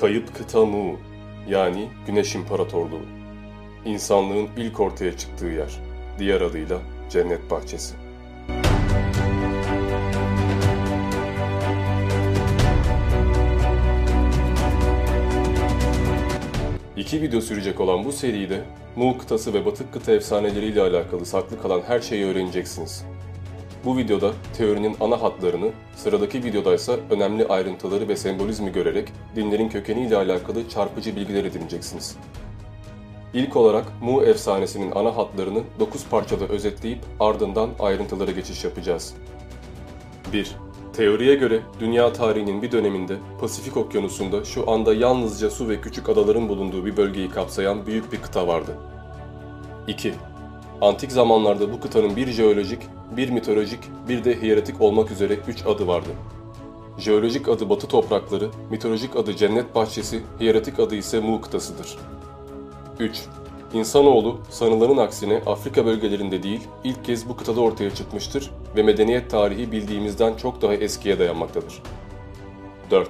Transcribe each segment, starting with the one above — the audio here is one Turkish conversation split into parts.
Kayıp kıta Mu yani Güneş İmparatorluğu. İnsanlığın ilk ortaya çıktığı yer. Diğer adıyla Cennet Bahçesi. İki video sürecek olan bu seride Mu kıtası ve Batık kıta efsaneleriyle alakalı saklı kalan her şeyi öğreneceksiniz. Bu videoda teorinin ana hatlarını, sıradaki videoda ise önemli ayrıntıları ve sembolizmi görerek dinlerin kökeniyle alakalı çarpıcı bilgiler edineceksiniz. İlk olarak Mu efsanesinin ana hatlarını 9 parçada özetleyip ardından ayrıntılara geçiş yapacağız. 1. Teoriye göre dünya tarihinin bir döneminde Pasifik Okyanusu'nda şu anda yalnızca su ve küçük adaların bulunduğu bir bölgeyi kapsayan büyük bir kıta vardı. 2. Antik zamanlarda bu kıtanın bir jeolojik, bir mitolojik, bir de hiyeretik olmak üzere üç adı vardı. Jeolojik adı Batı toprakları, mitolojik adı Cennet Bahçesi, hiyeretik adı ise Mu kıtasıdır. 3. İnsanoğlu sanılanın aksine Afrika bölgelerinde değil, ilk kez bu kıtada ortaya çıkmıştır ve medeniyet tarihi bildiğimizden çok daha eskiye dayanmaktadır. 4.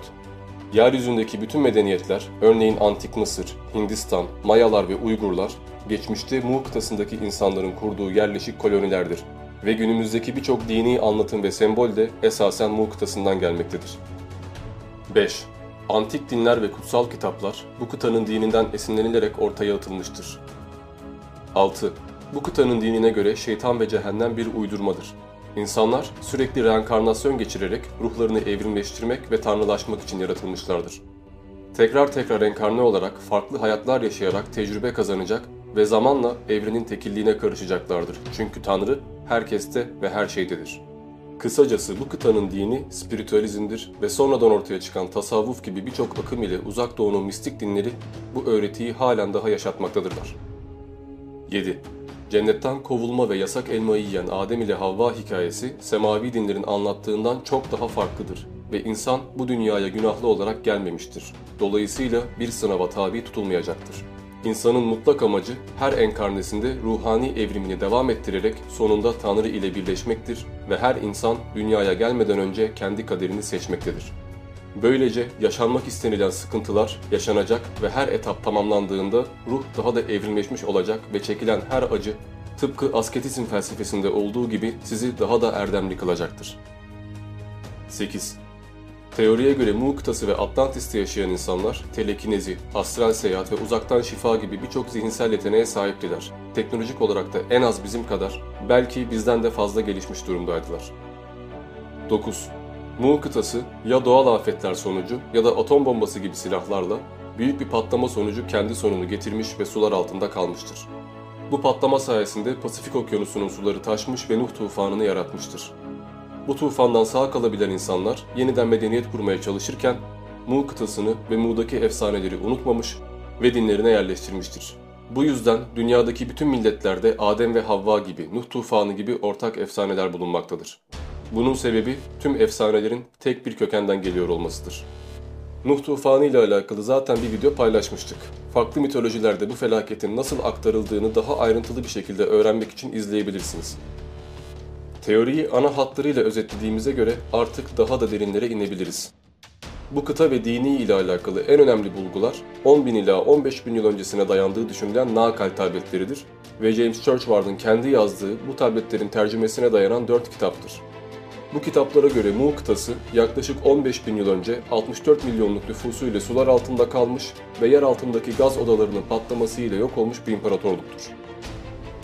Yeryüzündeki bütün medeniyetler, örneğin Antik Mısır, Hindistan, Mayalar ve Uygurlar, geçmişte Mu kıtasındaki insanların kurduğu yerleşik kolonilerdir ve günümüzdeki birçok dini anlatım ve sembol de esasen Mu kıtasından gelmektedir. 5. Antik dinler ve kutsal kitaplar bu kıtanın dininden esinlenilerek ortaya atılmıştır. 6. Bu kıtanın dinine göre şeytan ve cehennem bir uydurmadır. İnsanlar sürekli reenkarnasyon geçirerek ruhlarını evrimleştirmek ve tanrılaşmak için yaratılmışlardır. Tekrar tekrar enkarne olarak farklı hayatlar yaşayarak tecrübe kazanacak ve zamanla evrenin tekilliğine karışacaklardır. Çünkü Tanrı herkeste ve her şeydedir. Kısacası bu kıtanın dini spiritüalizmdir ve sonradan ortaya çıkan tasavvuf gibi birçok akım ile uzak doğunun mistik dinleri bu öğretiyi halen daha yaşatmaktadırlar. 7. Cennetten kovulma ve yasak elmayı yiyen Adem ile Havva hikayesi semavi dinlerin anlattığından çok daha farklıdır ve insan bu dünyaya günahlı olarak gelmemiştir. Dolayısıyla bir sınava tabi tutulmayacaktır. İnsanın mutlak amacı her enkarnesinde ruhani evrimini devam ettirerek sonunda Tanrı ile birleşmektir ve her insan dünyaya gelmeden önce kendi kaderini seçmektedir. Böylece yaşanmak istenilen sıkıntılar yaşanacak ve her etap tamamlandığında ruh daha da evrimleşmiş olacak ve çekilen her acı tıpkı asketizm felsefesinde olduğu gibi sizi daha da erdemli kılacaktır. 8. Teoriye göre Mu kıtası ve Atlantis'te yaşayan insanlar telekinezi, astral seyahat ve uzaktan şifa gibi birçok zihinsel yeteneğe sahiptiler. Teknolojik olarak da en az bizim kadar, belki bizden de fazla gelişmiş durumdaydılar. 9. Mu kıtası ya doğal afetler sonucu ya da atom bombası gibi silahlarla büyük bir patlama sonucu kendi sonunu getirmiş ve sular altında kalmıştır. Bu patlama sayesinde Pasifik Okyanusu'nun suları taşmış ve Nuh tufanını yaratmıştır. Bu tufandan sağ kalabilen insanlar yeniden medeniyet kurmaya çalışırken Mu kıtasını ve Mu'daki efsaneleri unutmamış ve dinlerine yerleştirmiştir. Bu yüzden dünyadaki bütün milletlerde Adem ve Havva gibi, Nuh tufanı gibi ortak efsaneler bulunmaktadır. Bunun sebebi tüm efsanelerin tek bir kökenden geliyor olmasıdır. Nuh tufanı ile alakalı zaten bir video paylaşmıştık. Farklı mitolojilerde bu felaketin nasıl aktarıldığını daha ayrıntılı bir şekilde öğrenmek için izleyebilirsiniz. Teoriyi ana hatlarıyla özetlediğimize göre artık daha da derinlere inebiliriz. Bu kıta ve dini ile alakalı en önemli bulgular 10 bin ila 15 bin yıl öncesine dayandığı düşünülen Nakal tabletleridir ve James Churchward'ın kendi yazdığı bu tabletlerin tercümesine dayanan 4 kitaptır. Bu kitaplara göre Mu kıtası yaklaşık 15 bin yıl önce 64 milyonluk nüfusuyla sular altında kalmış ve yer altındaki gaz odalarının patlamasıyla yok olmuş bir imparatorluktur.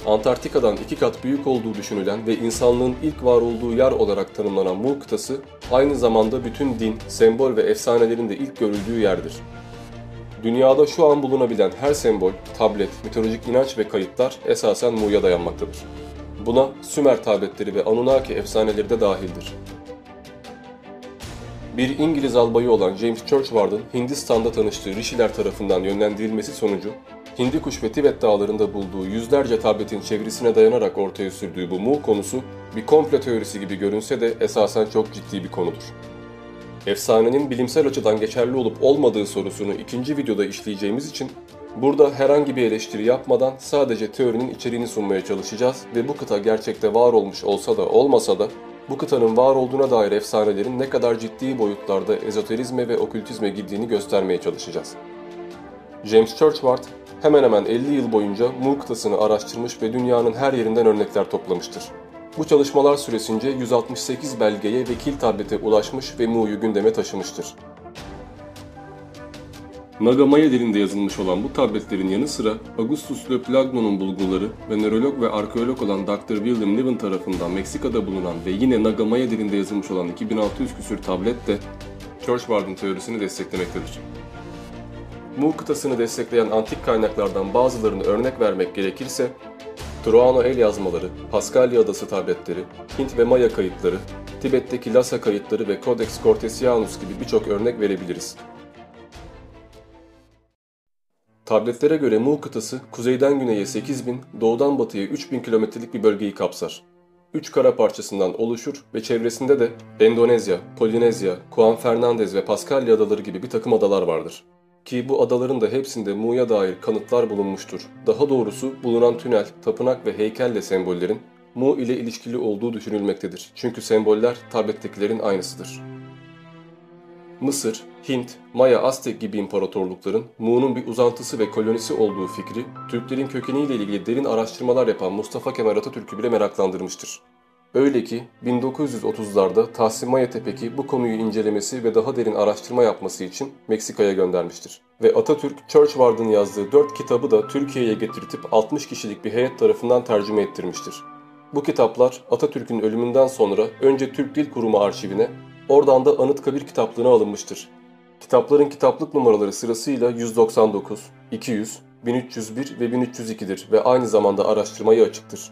Antarktika'dan iki kat büyük olduğu düşünülen ve insanlığın ilk var olduğu yer olarak tanımlanan Mu kıtası, aynı zamanda bütün din, sembol ve efsanelerin de ilk görüldüğü yerdir. Dünyada şu an bulunabilen her sembol, tablet, mitolojik inanç ve kayıtlar esasen Mu'ya dayanmaktadır. Buna Sümer tabletleri ve Anunnaki efsaneleri de dahildir. Bir İngiliz albayı olan James Churchward'ın Hindistan'da tanıştığı Rishiler tarafından yönlendirilmesi sonucu Hindikuş ve Tibet dağlarında bulduğu yüzlerce tabletin çevresine dayanarak ortaya sürdüğü bu Mu konusu bir komple teorisi gibi görünse de esasen çok ciddi bir konudur. Efsanenin bilimsel açıdan geçerli olup olmadığı sorusunu ikinci videoda işleyeceğimiz için burada herhangi bir eleştiri yapmadan sadece teorinin içeriğini sunmaya çalışacağız ve bu kıta gerçekte var olmuş olsa da olmasa da bu kıtanın var olduğuna dair efsanelerin ne kadar ciddi boyutlarda ezoterizme ve okültizme girdiğini göstermeye çalışacağız. James Churchward hemen hemen 50 yıl boyunca Mu kıtasını araştırmış ve dünyanın her yerinden örnekler toplamıştır. Bu çalışmalar süresince 168 belgeye ve kil tablete ulaşmış ve Mu'yu gündeme taşımıştır. Nagamaya dilinde yazılmış olan bu tabletlerin yanı sıra Augustus Le Plagno'nun bulguları ve nörolog ve arkeolog olan Dr. William Niven tarafından Meksika'da bulunan ve yine Nagamaya dilinde yazılmış olan 2600 küsür tablet de Churchward'ın teorisini desteklemektedir. Mu kıtasını destekleyen antik kaynaklardan bazılarını örnek vermek gerekirse, Truano el yazmaları, Paskalya adası tabletleri, Hint ve Maya kayıtları, Tibet'teki Lhasa kayıtları ve Codex Cortesianus gibi birçok örnek verebiliriz. Tabletlere göre Mu kıtası kuzeyden güneye 8000, doğudan batıya 3000 kilometrelik bir bölgeyi kapsar. Üç kara parçasından oluşur ve çevresinde de Endonezya, Polinezya, Juan Fernandez ve Paskalya adaları gibi bir takım adalar vardır. Ki bu adaların da hepsinde Mu'ya dair kanıtlar bulunmuştur. Daha doğrusu bulunan tünel, tapınak ve heykelle sembollerin Mu ile ilişkili olduğu düşünülmektedir. Çünkü semboller tablettekilerin aynısıdır. Mısır, Hint, Maya, Aztek gibi imparatorlukların Mu'nun bir uzantısı ve kolonisi olduğu fikri, Türklerin kökeniyle ilgili derin araştırmalar yapan Mustafa Kemal Atatürk'ü bile meraklandırmıştır. Öyle ki 1930'larda Tahsin Maya Tepeki bu konuyu incelemesi ve daha derin araştırma yapması için Meksika'ya göndermiştir. Ve Atatürk, Churchward'ın yazdığı 4 kitabı da Türkiye'ye getirtip 60 kişilik bir heyet tarafından tercüme ettirmiştir. Bu kitaplar Atatürk'ün ölümünden sonra önce Türk Dil Kurumu arşivine, oradan da Anıtkabir kitaplığına alınmıştır. Kitapların kitaplık numaraları sırasıyla 199, 200, 1301 ve 1302'dir ve aynı zamanda araştırmayı açıktır.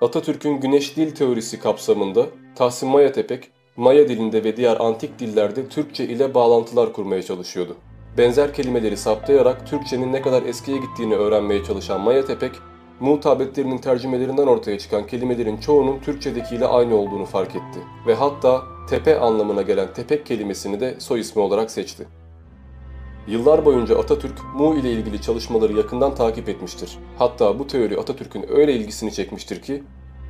Atatürk'ün güneş dil teorisi kapsamında Tahsin Maya Tepek, Maya dilinde ve diğer antik dillerde Türkçe ile bağlantılar kurmaya çalışıyordu. Benzer kelimeleri saptayarak Türkçenin ne kadar eskiye gittiğini öğrenmeye çalışan Maya Tepek, Mu tabletlerinin tercümelerinden ortaya çıkan kelimelerin çoğunun Türkçedekiyle aynı olduğunu fark etti ve hatta tepe anlamına gelen tepek kelimesini de soy ismi olarak seçti. Yıllar boyunca Atatürk Mu ile ilgili çalışmaları yakından takip etmiştir. Hatta bu teori Atatürk'ün öyle ilgisini çekmiştir ki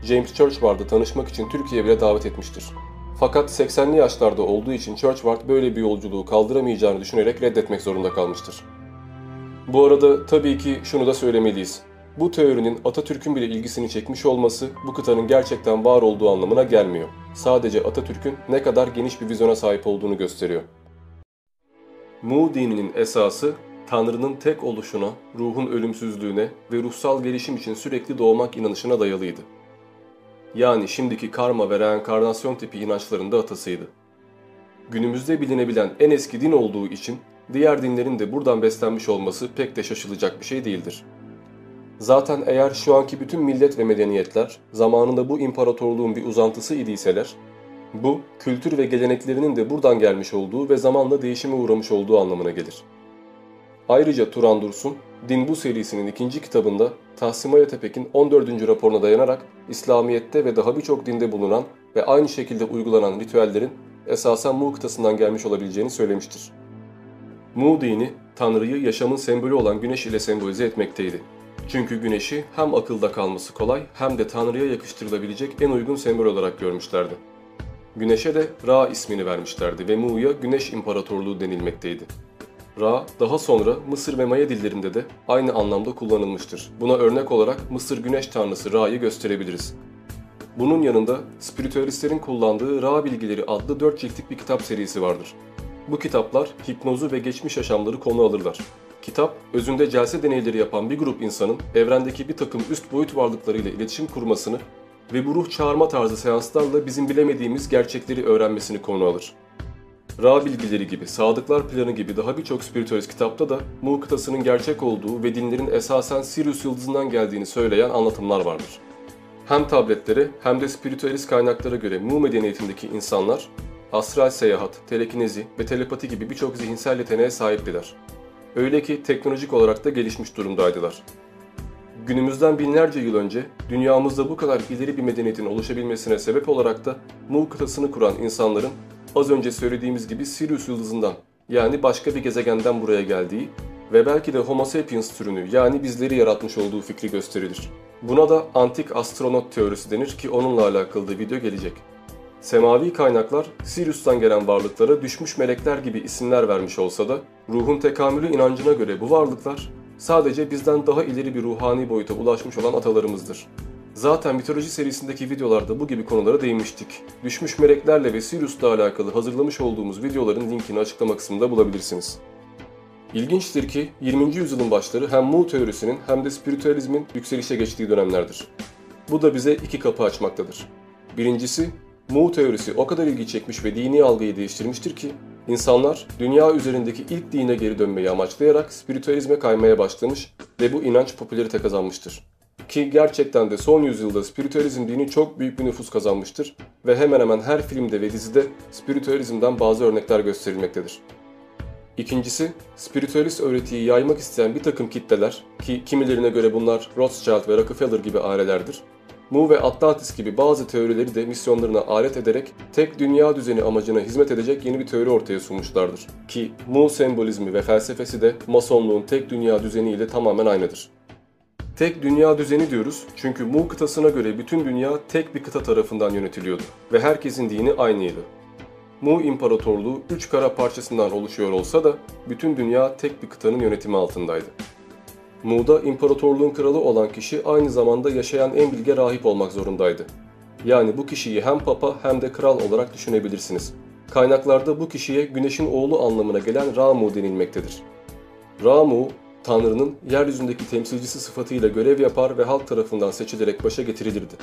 James Churchward'ı tanışmak için Türkiye'ye bile davet etmiştir. Fakat 80'li yaşlarda olduğu için Churchward böyle bir yolculuğu kaldıramayacağını düşünerek reddetmek zorunda kalmıştır. Bu arada tabii ki şunu da söylemeliyiz. Bu teorinin Atatürk'ün bile ilgisini çekmiş olması bu kıtanın gerçekten var olduğu anlamına gelmiyor. Sadece Atatürk'ün ne kadar geniş bir vizyona sahip olduğunu gösteriyor. Mu dininin esası Tanrı'nın tek oluşuna, ruhun ölümsüzlüğüne ve ruhsal gelişim için sürekli doğmak inanışına dayalıydı. Yani şimdiki karma ve reenkarnasyon tipi inançların da atasıydı. Günümüzde bilinebilen en eski din olduğu için diğer dinlerin de buradan beslenmiş olması pek de şaşılacak bir şey değildir. Zaten eğer şu anki bütün millet ve medeniyetler zamanında bu imparatorluğun bir uzantısı idiyseler, bu, kültür ve geleneklerinin de buradan gelmiş olduğu ve zamanla değişime uğramış olduğu anlamına gelir. Ayrıca Turan Dursun, Din Bu serisinin ikinci kitabında Tahsim Ayatepek'in 14. raporuna dayanarak İslamiyet'te ve daha birçok dinde bulunan ve aynı şekilde uygulanan ritüellerin esasen Mu kıtasından gelmiş olabileceğini söylemiştir. Mu dini, Tanrı'yı yaşamın sembolü olan güneş ile sembolize etmekteydi. Çünkü güneşi hem akılda kalması kolay hem de Tanrı'ya yakıştırılabilecek en uygun sembol olarak görmüşlerdi. Güneşe de Ra ismini vermişlerdi ve Mu'ya Güneş İmparatorluğu denilmekteydi. Ra daha sonra Mısır ve Maya dillerinde de aynı anlamda kullanılmıştır. Buna örnek olarak Mısır güneş tanrısı Ra'yı gösterebiliriz. Bunun yanında spiritüalistlerin kullandığı Ra Bilgileri adlı 4 ciltlik bir kitap serisi vardır. Bu kitaplar hipnozu ve geçmiş yaşamları konu alırlar. Kitap, özünde celse deneyleri yapan bir grup insanın evrendeki bir takım üst boyut varlıklarıyla iletişim kurmasını ve bu ruh çağırma tarzı seanslarla bizim bilemediğimiz gerçekleri öğrenmesini konu alır. Ra bilgileri gibi, Sadıklar Planı gibi daha birçok spiritüalist kitapta da Mu kıtasının gerçek olduğu ve dinlerin esasen Sirius yıldızından geldiğini söyleyen anlatımlar vardır. Hem tabletlere hem de spiritüalist kaynaklara göre Mu medeniyetindeki insanlar astral seyahat, telekinezi ve telepati gibi birçok zihinsel yeteneğe sahiptiler. Öyle ki teknolojik olarak da gelişmiş durumdaydılar. Günümüzden binlerce yıl önce dünyamızda bu kadar ileri bir medeniyetin oluşabilmesine sebep olarak da Mu kıtasını kuran insanların az önce söylediğimiz gibi Sirius yıldızından yani başka bir gezegenden buraya geldiği ve belki de Homo sapiens türünü yani bizleri yaratmış olduğu fikri gösterilir. Buna da antik astronot teorisi denir ki onunla alakalı da video gelecek. Semavi kaynaklar Sirius'tan gelen varlıklara düşmüş melekler gibi isimler vermiş olsa da ruhun tekamülü inancına göre bu varlıklar sadece bizden daha ileri bir ruhani boyuta ulaşmış olan atalarımızdır. Zaten mitoloji serisindeki videolarda bu gibi konulara değinmiştik. Düşmüş meleklerle ve Sirius'la alakalı hazırlamış olduğumuz videoların linkini açıklama kısmında bulabilirsiniz. İlginçtir ki 20. yüzyılın başları hem Mu teorisinin hem de spiritüalizmin yükselişe geçtiği dönemlerdir. Bu da bize iki kapı açmaktadır. Birincisi, Mu teorisi o kadar ilgi çekmiş ve dini algıyı değiştirmiştir ki insanlar dünya üzerindeki ilk dine geri dönmeyi amaçlayarak spiritüalizme kaymaya başlamış ve bu inanç popülerite kazanmıştır. Ki gerçekten de son yüzyılda spiritüalizm dini çok büyük bir nüfus kazanmıştır ve hemen hemen her filmde ve dizide spiritüalizmden bazı örnekler gösterilmektedir. İkincisi, spiritüalist öğretiyi yaymak isteyen bir takım kitleler ki kimilerine göre bunlar Rothschild ve Rockefeller gibi ailelerdir, Mu ve Atlantis gibi bazı teorileri de misyonlarına alet ederek tek dünya düzeni amacına hizmet edecek yeni bir teori ortaya sunmuşlardır. Ki Mu sembolizmi ve felsefesi de Masonluğun tek dünya düzeni ile tamamen aynıdır. Tek dünya düzeni diyoruz çünkü Mu kıtasına göre bütün dünya tek bir kıta tarafından yönetiliyordu ve herkesin dini aynıydı. Mu İmparatorluğu üç kara parçasından oluşuyor olsa da bütün dünya tek bir kıtanın yönetimi altındaydı. Mu'da imparatorluğun kralı olan kişi aynı zamanda yaşayan en bilge rahip olmak zorundaydı. Yani bu kişiyi hem papa hem de kral olarak düşünebilirsiniz. Kaynaklarda bu kişiye güneşin oğlu anlamına gelen Ramu denilmektedir. Ramu, Tanrı'nın yeryüzündeki temsilcisi sıfatıyla görev yapar ve halk tarafından seçilerek başa getirilirdi.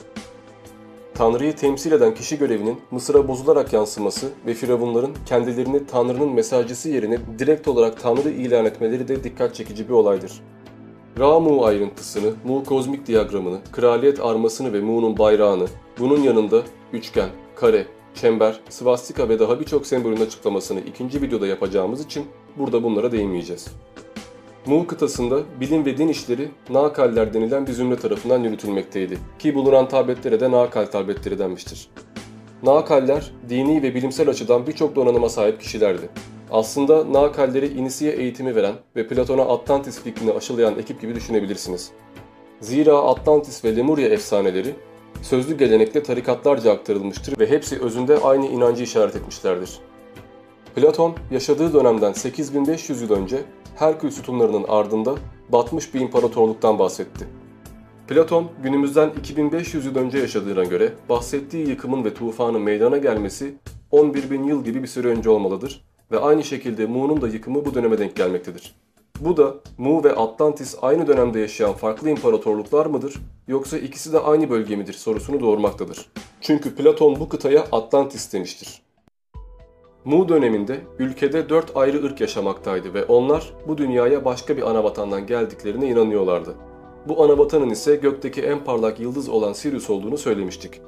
Tanrı'yı temsil eden kişi görevinin Mısır'a bozularak yansıması ve firavunların kendilerini Tanrı'nın mesajcısı yerine direkt olarak Tanrı ilan etmeleri de dikkat çekici bir olaydır. Ra-Mu ayrıntısını, Mu kozmik diyagramını, kraliyet armasını ve Mu'nun bayrağını, bunun yanında üçgen, kare, çember, svastika ve daha birçok sembolün açıklamasını ikinci videoda yapacağımız için burada bunlara değinmeyeceğiz. Mu kıtasında bilim ve din işleri Nakaller denilen bir zümre tarafından yürütülmekteydi ki bulunan tabletlere de Nakal tabletleri denmiştir. Nakaller dini ve bilimsel açıdan birçok donanıma sahip kişilerdi. Aslında Nakalleri inisiye eğitimi veren ve Platon'a Atlantis fikrini aşılayan ekip gibi düşünebilirsiniz. Zira Atlantis ve Lemuria efsaneleri sözlü gelenekle tarikatlarca aktarılmıştır ve hepsi özünde aynı inancı işaret etmişlerdir. Platon yaşadığı dönemden 8500 yıl önce Herkül sütunlarının ardında batmış bir imparatorluktan bahsetti. Platon günümüzden 2500 yıl önce yaşadığına göre bahsettiği yıkımın ve tufanın meydana gelmesi 11 bin yıl gibi bir süre önce olmalıdır ve aynı şekilde Mu'nun da yıkımı bu döneme denk gelmektedir. Bu da Mu ve Atlantis aynı dönemde yaşayan farklı imparatorluklar mıdır yoksa ikisi de aynı bölge midir sorusunu doğurmaktadır. Çünkü Platon bu kıtaya Atlantis demiştir. Mu döneminde ülkede dört ayrı ırk yaşamaktaydı ve onlar bu dünyaya başka bir anavatandan geldiklerine inanıyorlardı. Bu anavatanın ise gökteki en parlak yıldız olan Sirius olduğunu söylemiştik.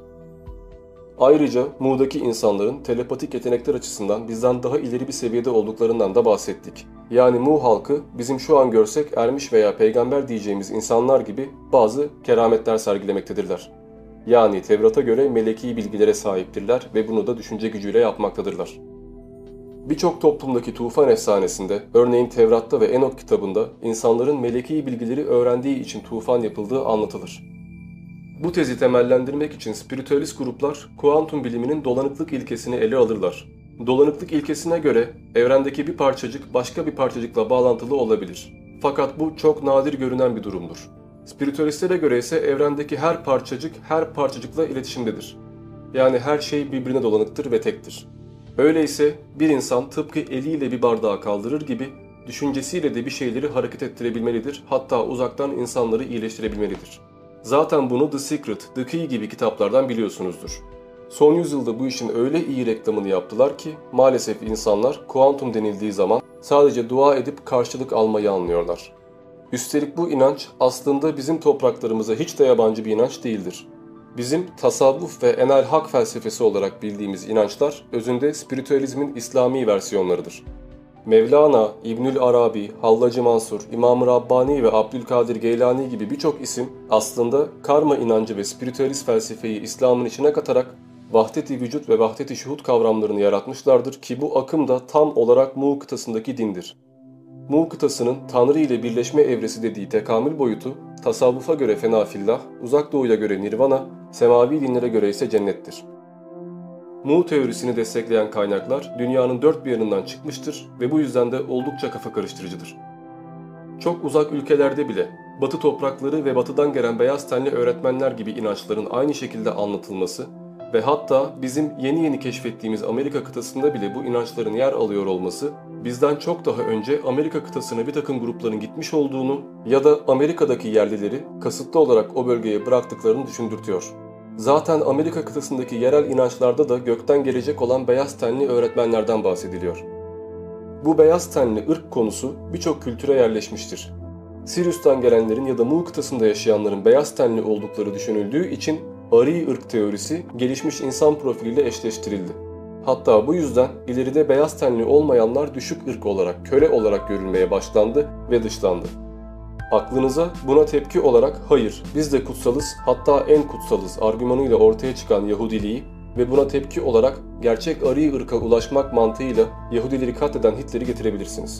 Ayrıca Mu'daki insanların telepatik yetenekler açısından bizden daha ileri bir seviyede olduklarından da bahsettik. Yani Mu halkı bizim şu an görsek ermiş veya peygamber diyeceğimiz insanlar gibi bazı kerametler sergilemektedirler. Yani Tevrat'a göre meleki bilgilere sahiptirler ve bunu da düşünce gücüyle yapmaktadırlar. Birçok toplumdaki tufan efsanesinde, örneğin Tevrat'ta ve Enok kitabında insanların meleki bilgileri öğrendiği için tufan yapıldığı anlatılır. Bu tezi temellendirmek için spiritüalist gruplar kuantum biliminin dolanıklık ilkesini ele alırlar. Dolanıklık ilkesine göre evrendeki bir parçacık başka bir parçacıkla bağlantılı olabilir. Fakat bu çok nadir görünen bir durumdur. Spiritüalistlere göre ise evrendeki her parçacık her parçacıkla iletişimdedir. Yani her şey birbirine dolanıktır ve tektir. Öyleyse bir insan tıpkı eliyle bir bardağı kaldırır gibi düşüncesiyle de bir şeyleri hareket ettirebilmelidir, hatta uzaktan insanları iyileştirebilmelidir. Zaten bunu The Secret, The Key gibi kitaplardan biliyorsunuzdur. Son yüzyılda bu işin öyle iyi reklamını yaptılar ki maalesef insanlar kuantum denildiği zaman sadece dua edip karşılık almayı anlıyorlar. Üstelik bu inanç aslında bizim topraklarımıza hiç de yabancı bir inanç değildir. Bizim tasavvuf ve enel hak felsefesi olarak bildiğimiz inançlar özünde spiritüalizmin İslami versiyonlarıdır. Mevlana, İbnül Arabi, Hallacı Mansur, İmam-ı Rabbani ve Abdülkadir Geylani gibi birçok isim aslında karma inancı ve spiritüalist felsefeyi İslam'ın içine katarak vahdet-i vücut ve vahdet-i şuhud kavramlarını yaratmışlardır ki bu akım da tam olarak Mu kıtasındaki dindir. Mu kıtasının Tanrı ile birleşme evresi dediği tekamül boyutu, tasavvufa göre fenafillah, uzak doğuya göre nirvana, semavi dinlere göre ise cennettir. Mu teorisini destekleyen kaynaklar dünyanın dört bir yanından çıkmıştır ve bu yüzden de oldukça kafa karıştırıcıdır. Çok uzak ülkelerde bile Batı toprakları ve batıdan gelen beyaz tenli öğretmenler gibi inançların aynı şekilde anlatılması ve hatta bizim yeni yeni keşfettiğimiz Amerika kıtasında bile bu inançların yer alıyor olması bizden çok daha önce Amerika kıtasına bir takım grupların gitmiş olduğunu ya da Amerika'daki yerlileri kasıtlı olarak o bölgeye bıraktıklarını düşündürtüyor. Zaten Amerika kıtasındaki yerel inançlarda da gökten gelecek olan beyaz tenli öğretmenlerden bahsediliyor. Bu beyaz tenli ırk konusu birçok kültüre yerleşmiştir. Sirius'tan gelenlerin ya da Mu kıtasında yaşayanların beyaz tenli oldukları düşünüldüğü için Ari ırk teorisi gelişmiş insan profiliyle eşleştirildi. Hatta bu yüzden ileride beyaz tenli olmayanlar düşük ırk olarak, köle olarak görülmeye başlandı ve dışlandı. Aklınıza buna tepki olarak hayır biz de kutsalız hatta en kutsalız argümanıyla ortaya çıkan Yahudiliği ve buna tepki olarak gerçek Ari ırka ulaşmak mantığıyla Yahudileri katleden Hitler'i getirebilirsiniz.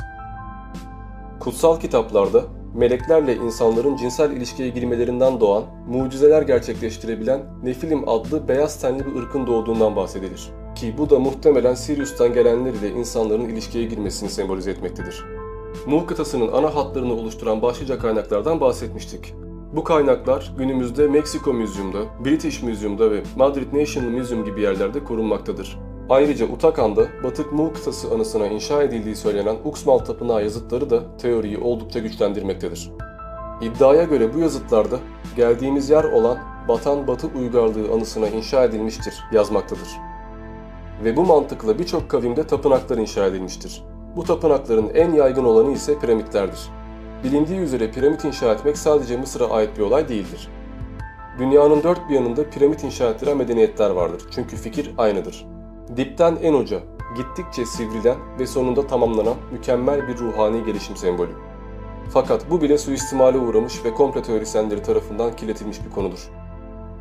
Kutsal kitaplarda meleklerle insanların cinsel ilişkiye girmelerinden doğan, mucizeler gerçekleştirebilen Nefilim adlı beyaz tenli bir ırkın doğduğundan bahsedilir. Ki bu da muhtemelen Sirius'tan gelenler ile insanların ilişkiye girmesini sembolize etmektedir. Mu kıtasının ana hatlarını oluşturan başlıca kaynaklardan bahsetmiştik. Bu kaynaklar günümüzde Meksiko Müzyum'da, British Museum'da ve Madrid National Museum gibi yerlerde korunmaktadır. Ayrıca Utakan'da Batık Mu kıtası anısına inşa edildiği söylenen Uxmal Tapınağı yazıtları da teoriyi oldukça güçlendirmektedir. İddiaya göre bu yazıtlarda geldiğimiz yer olan Batan Batı uygarlığı anısına inşa edilmiştir yazmaktadır. Ve bu mantıkla birçok kavimde tapınaklar inşa edilmiştir. Bu tapınakların en yaygın olanı ise piramitlerdir. Bilindiği üzere piramit inşa etmek sadece Mısır'a ait bir olay değildir. Dünyanın dört bir yanında piramit inşa ettiren medeniyetler vardır çünkü fikir aynıdır. Dipten en uca, gittikçe sivrilen ve sonunda tamamlanan mükemmel bir ruhani gelişim sembolü. Fakat bu bile suistimale uğramış ve komple teorisyenleri tarafından kirletilmiş bir konudur.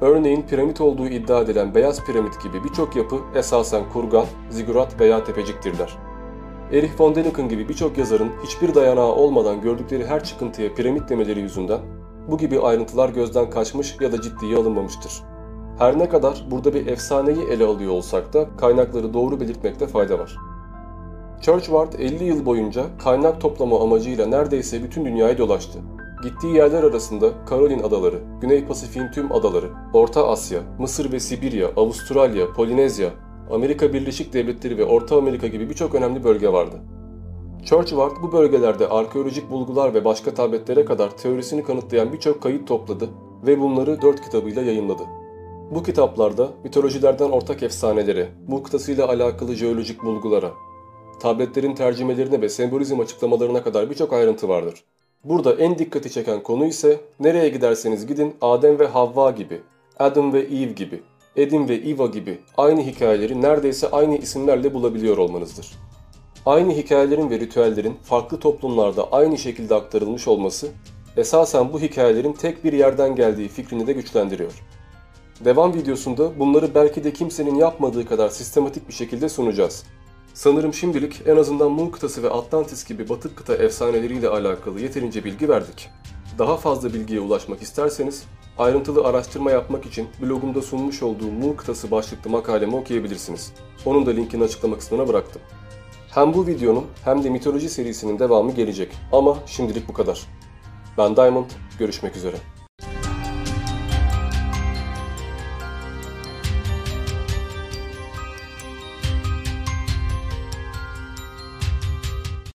Örneğin piramit olduğu iddia edilen Beyaz Piramit gibi birçok yapı esasen kurgan, zigurat veya tepeciktirler. Erich von Däniken gibi birçok yazarın hiçbir dayanağı olmadan gördükleri her çıkıntıya piramit demeleri yüzünden bu gibi ayrıntılar gözden kaçmış ya da ciddiye alınmamıştır. Her ne kadar burada bir efsaneyi ele alıyor olsak da kaynakları doğru belirtmekte fayda var. Churchward 50 yıl boyunca kaynak toplama amacıyla neredeyse bütün dünyayı dolaştı. Gittiği yerler arasında Karolin Adaları, Güney Pasifik'in tüm adaları, Orta Asya, Mısır ve Sibirya, Avustralya, Polinezya, Amerika Birleşik Devletleri ve Orta Amerika gibi birçok önemli bölge vardı. Churchward bu bölgelerde arkeolojik bulgular ve başka tabletlere kadar teorisini kanıtlayan birçok kayıt topladı ve bunları dört kitabıyla yayınladı. Bu kitaplarda mitolojilerden ortak efsanelere, bu kıtasıyla alakalı jeolojik bulgulara, tabletlerin tercümelerine ve sembolizm açıklamalarına kadar birçok ayrıntı vardır. Burada en dikkati çeken konu ise nereye giderseniz gidin Adem ve Havva gibi, Adam ve Eve gibi, Edim ve Eva gibi aynı hikayeleri neredeyse aynı isimlerle bulabiliyor olmanızdır. Aynı hikayelerin ve ritüellerin farklı toplumlarda aynı şekilde aktarılmış olması esasen bu hikayelerin tek bir yerden geldiği fikrini de güçlendiriyor. Devam videosunda bunları belki de kimsenin yapmadığı kadar sistematik bir şekilde sunacağız. Sanırım şimdilik en azından Mu kıtası ve Atlantis gibi batık kıta efsaneleriyle alakalı yeterince bilgi verdik. Daha fazla bilgiye ulaşmak isterseniz ayrıntılı araştırma yapmak için blogumda sunmuş olduğum Mu kıtası başlıklı makalemi okuyabilirsiniz. Onun da linkini açıklama kısmına bıraktım. Hem bu videonun hem de mitoloji serisinin devamı gelecek ama şimdilik bu kadar. Ben Diamond, görüşmek üzere.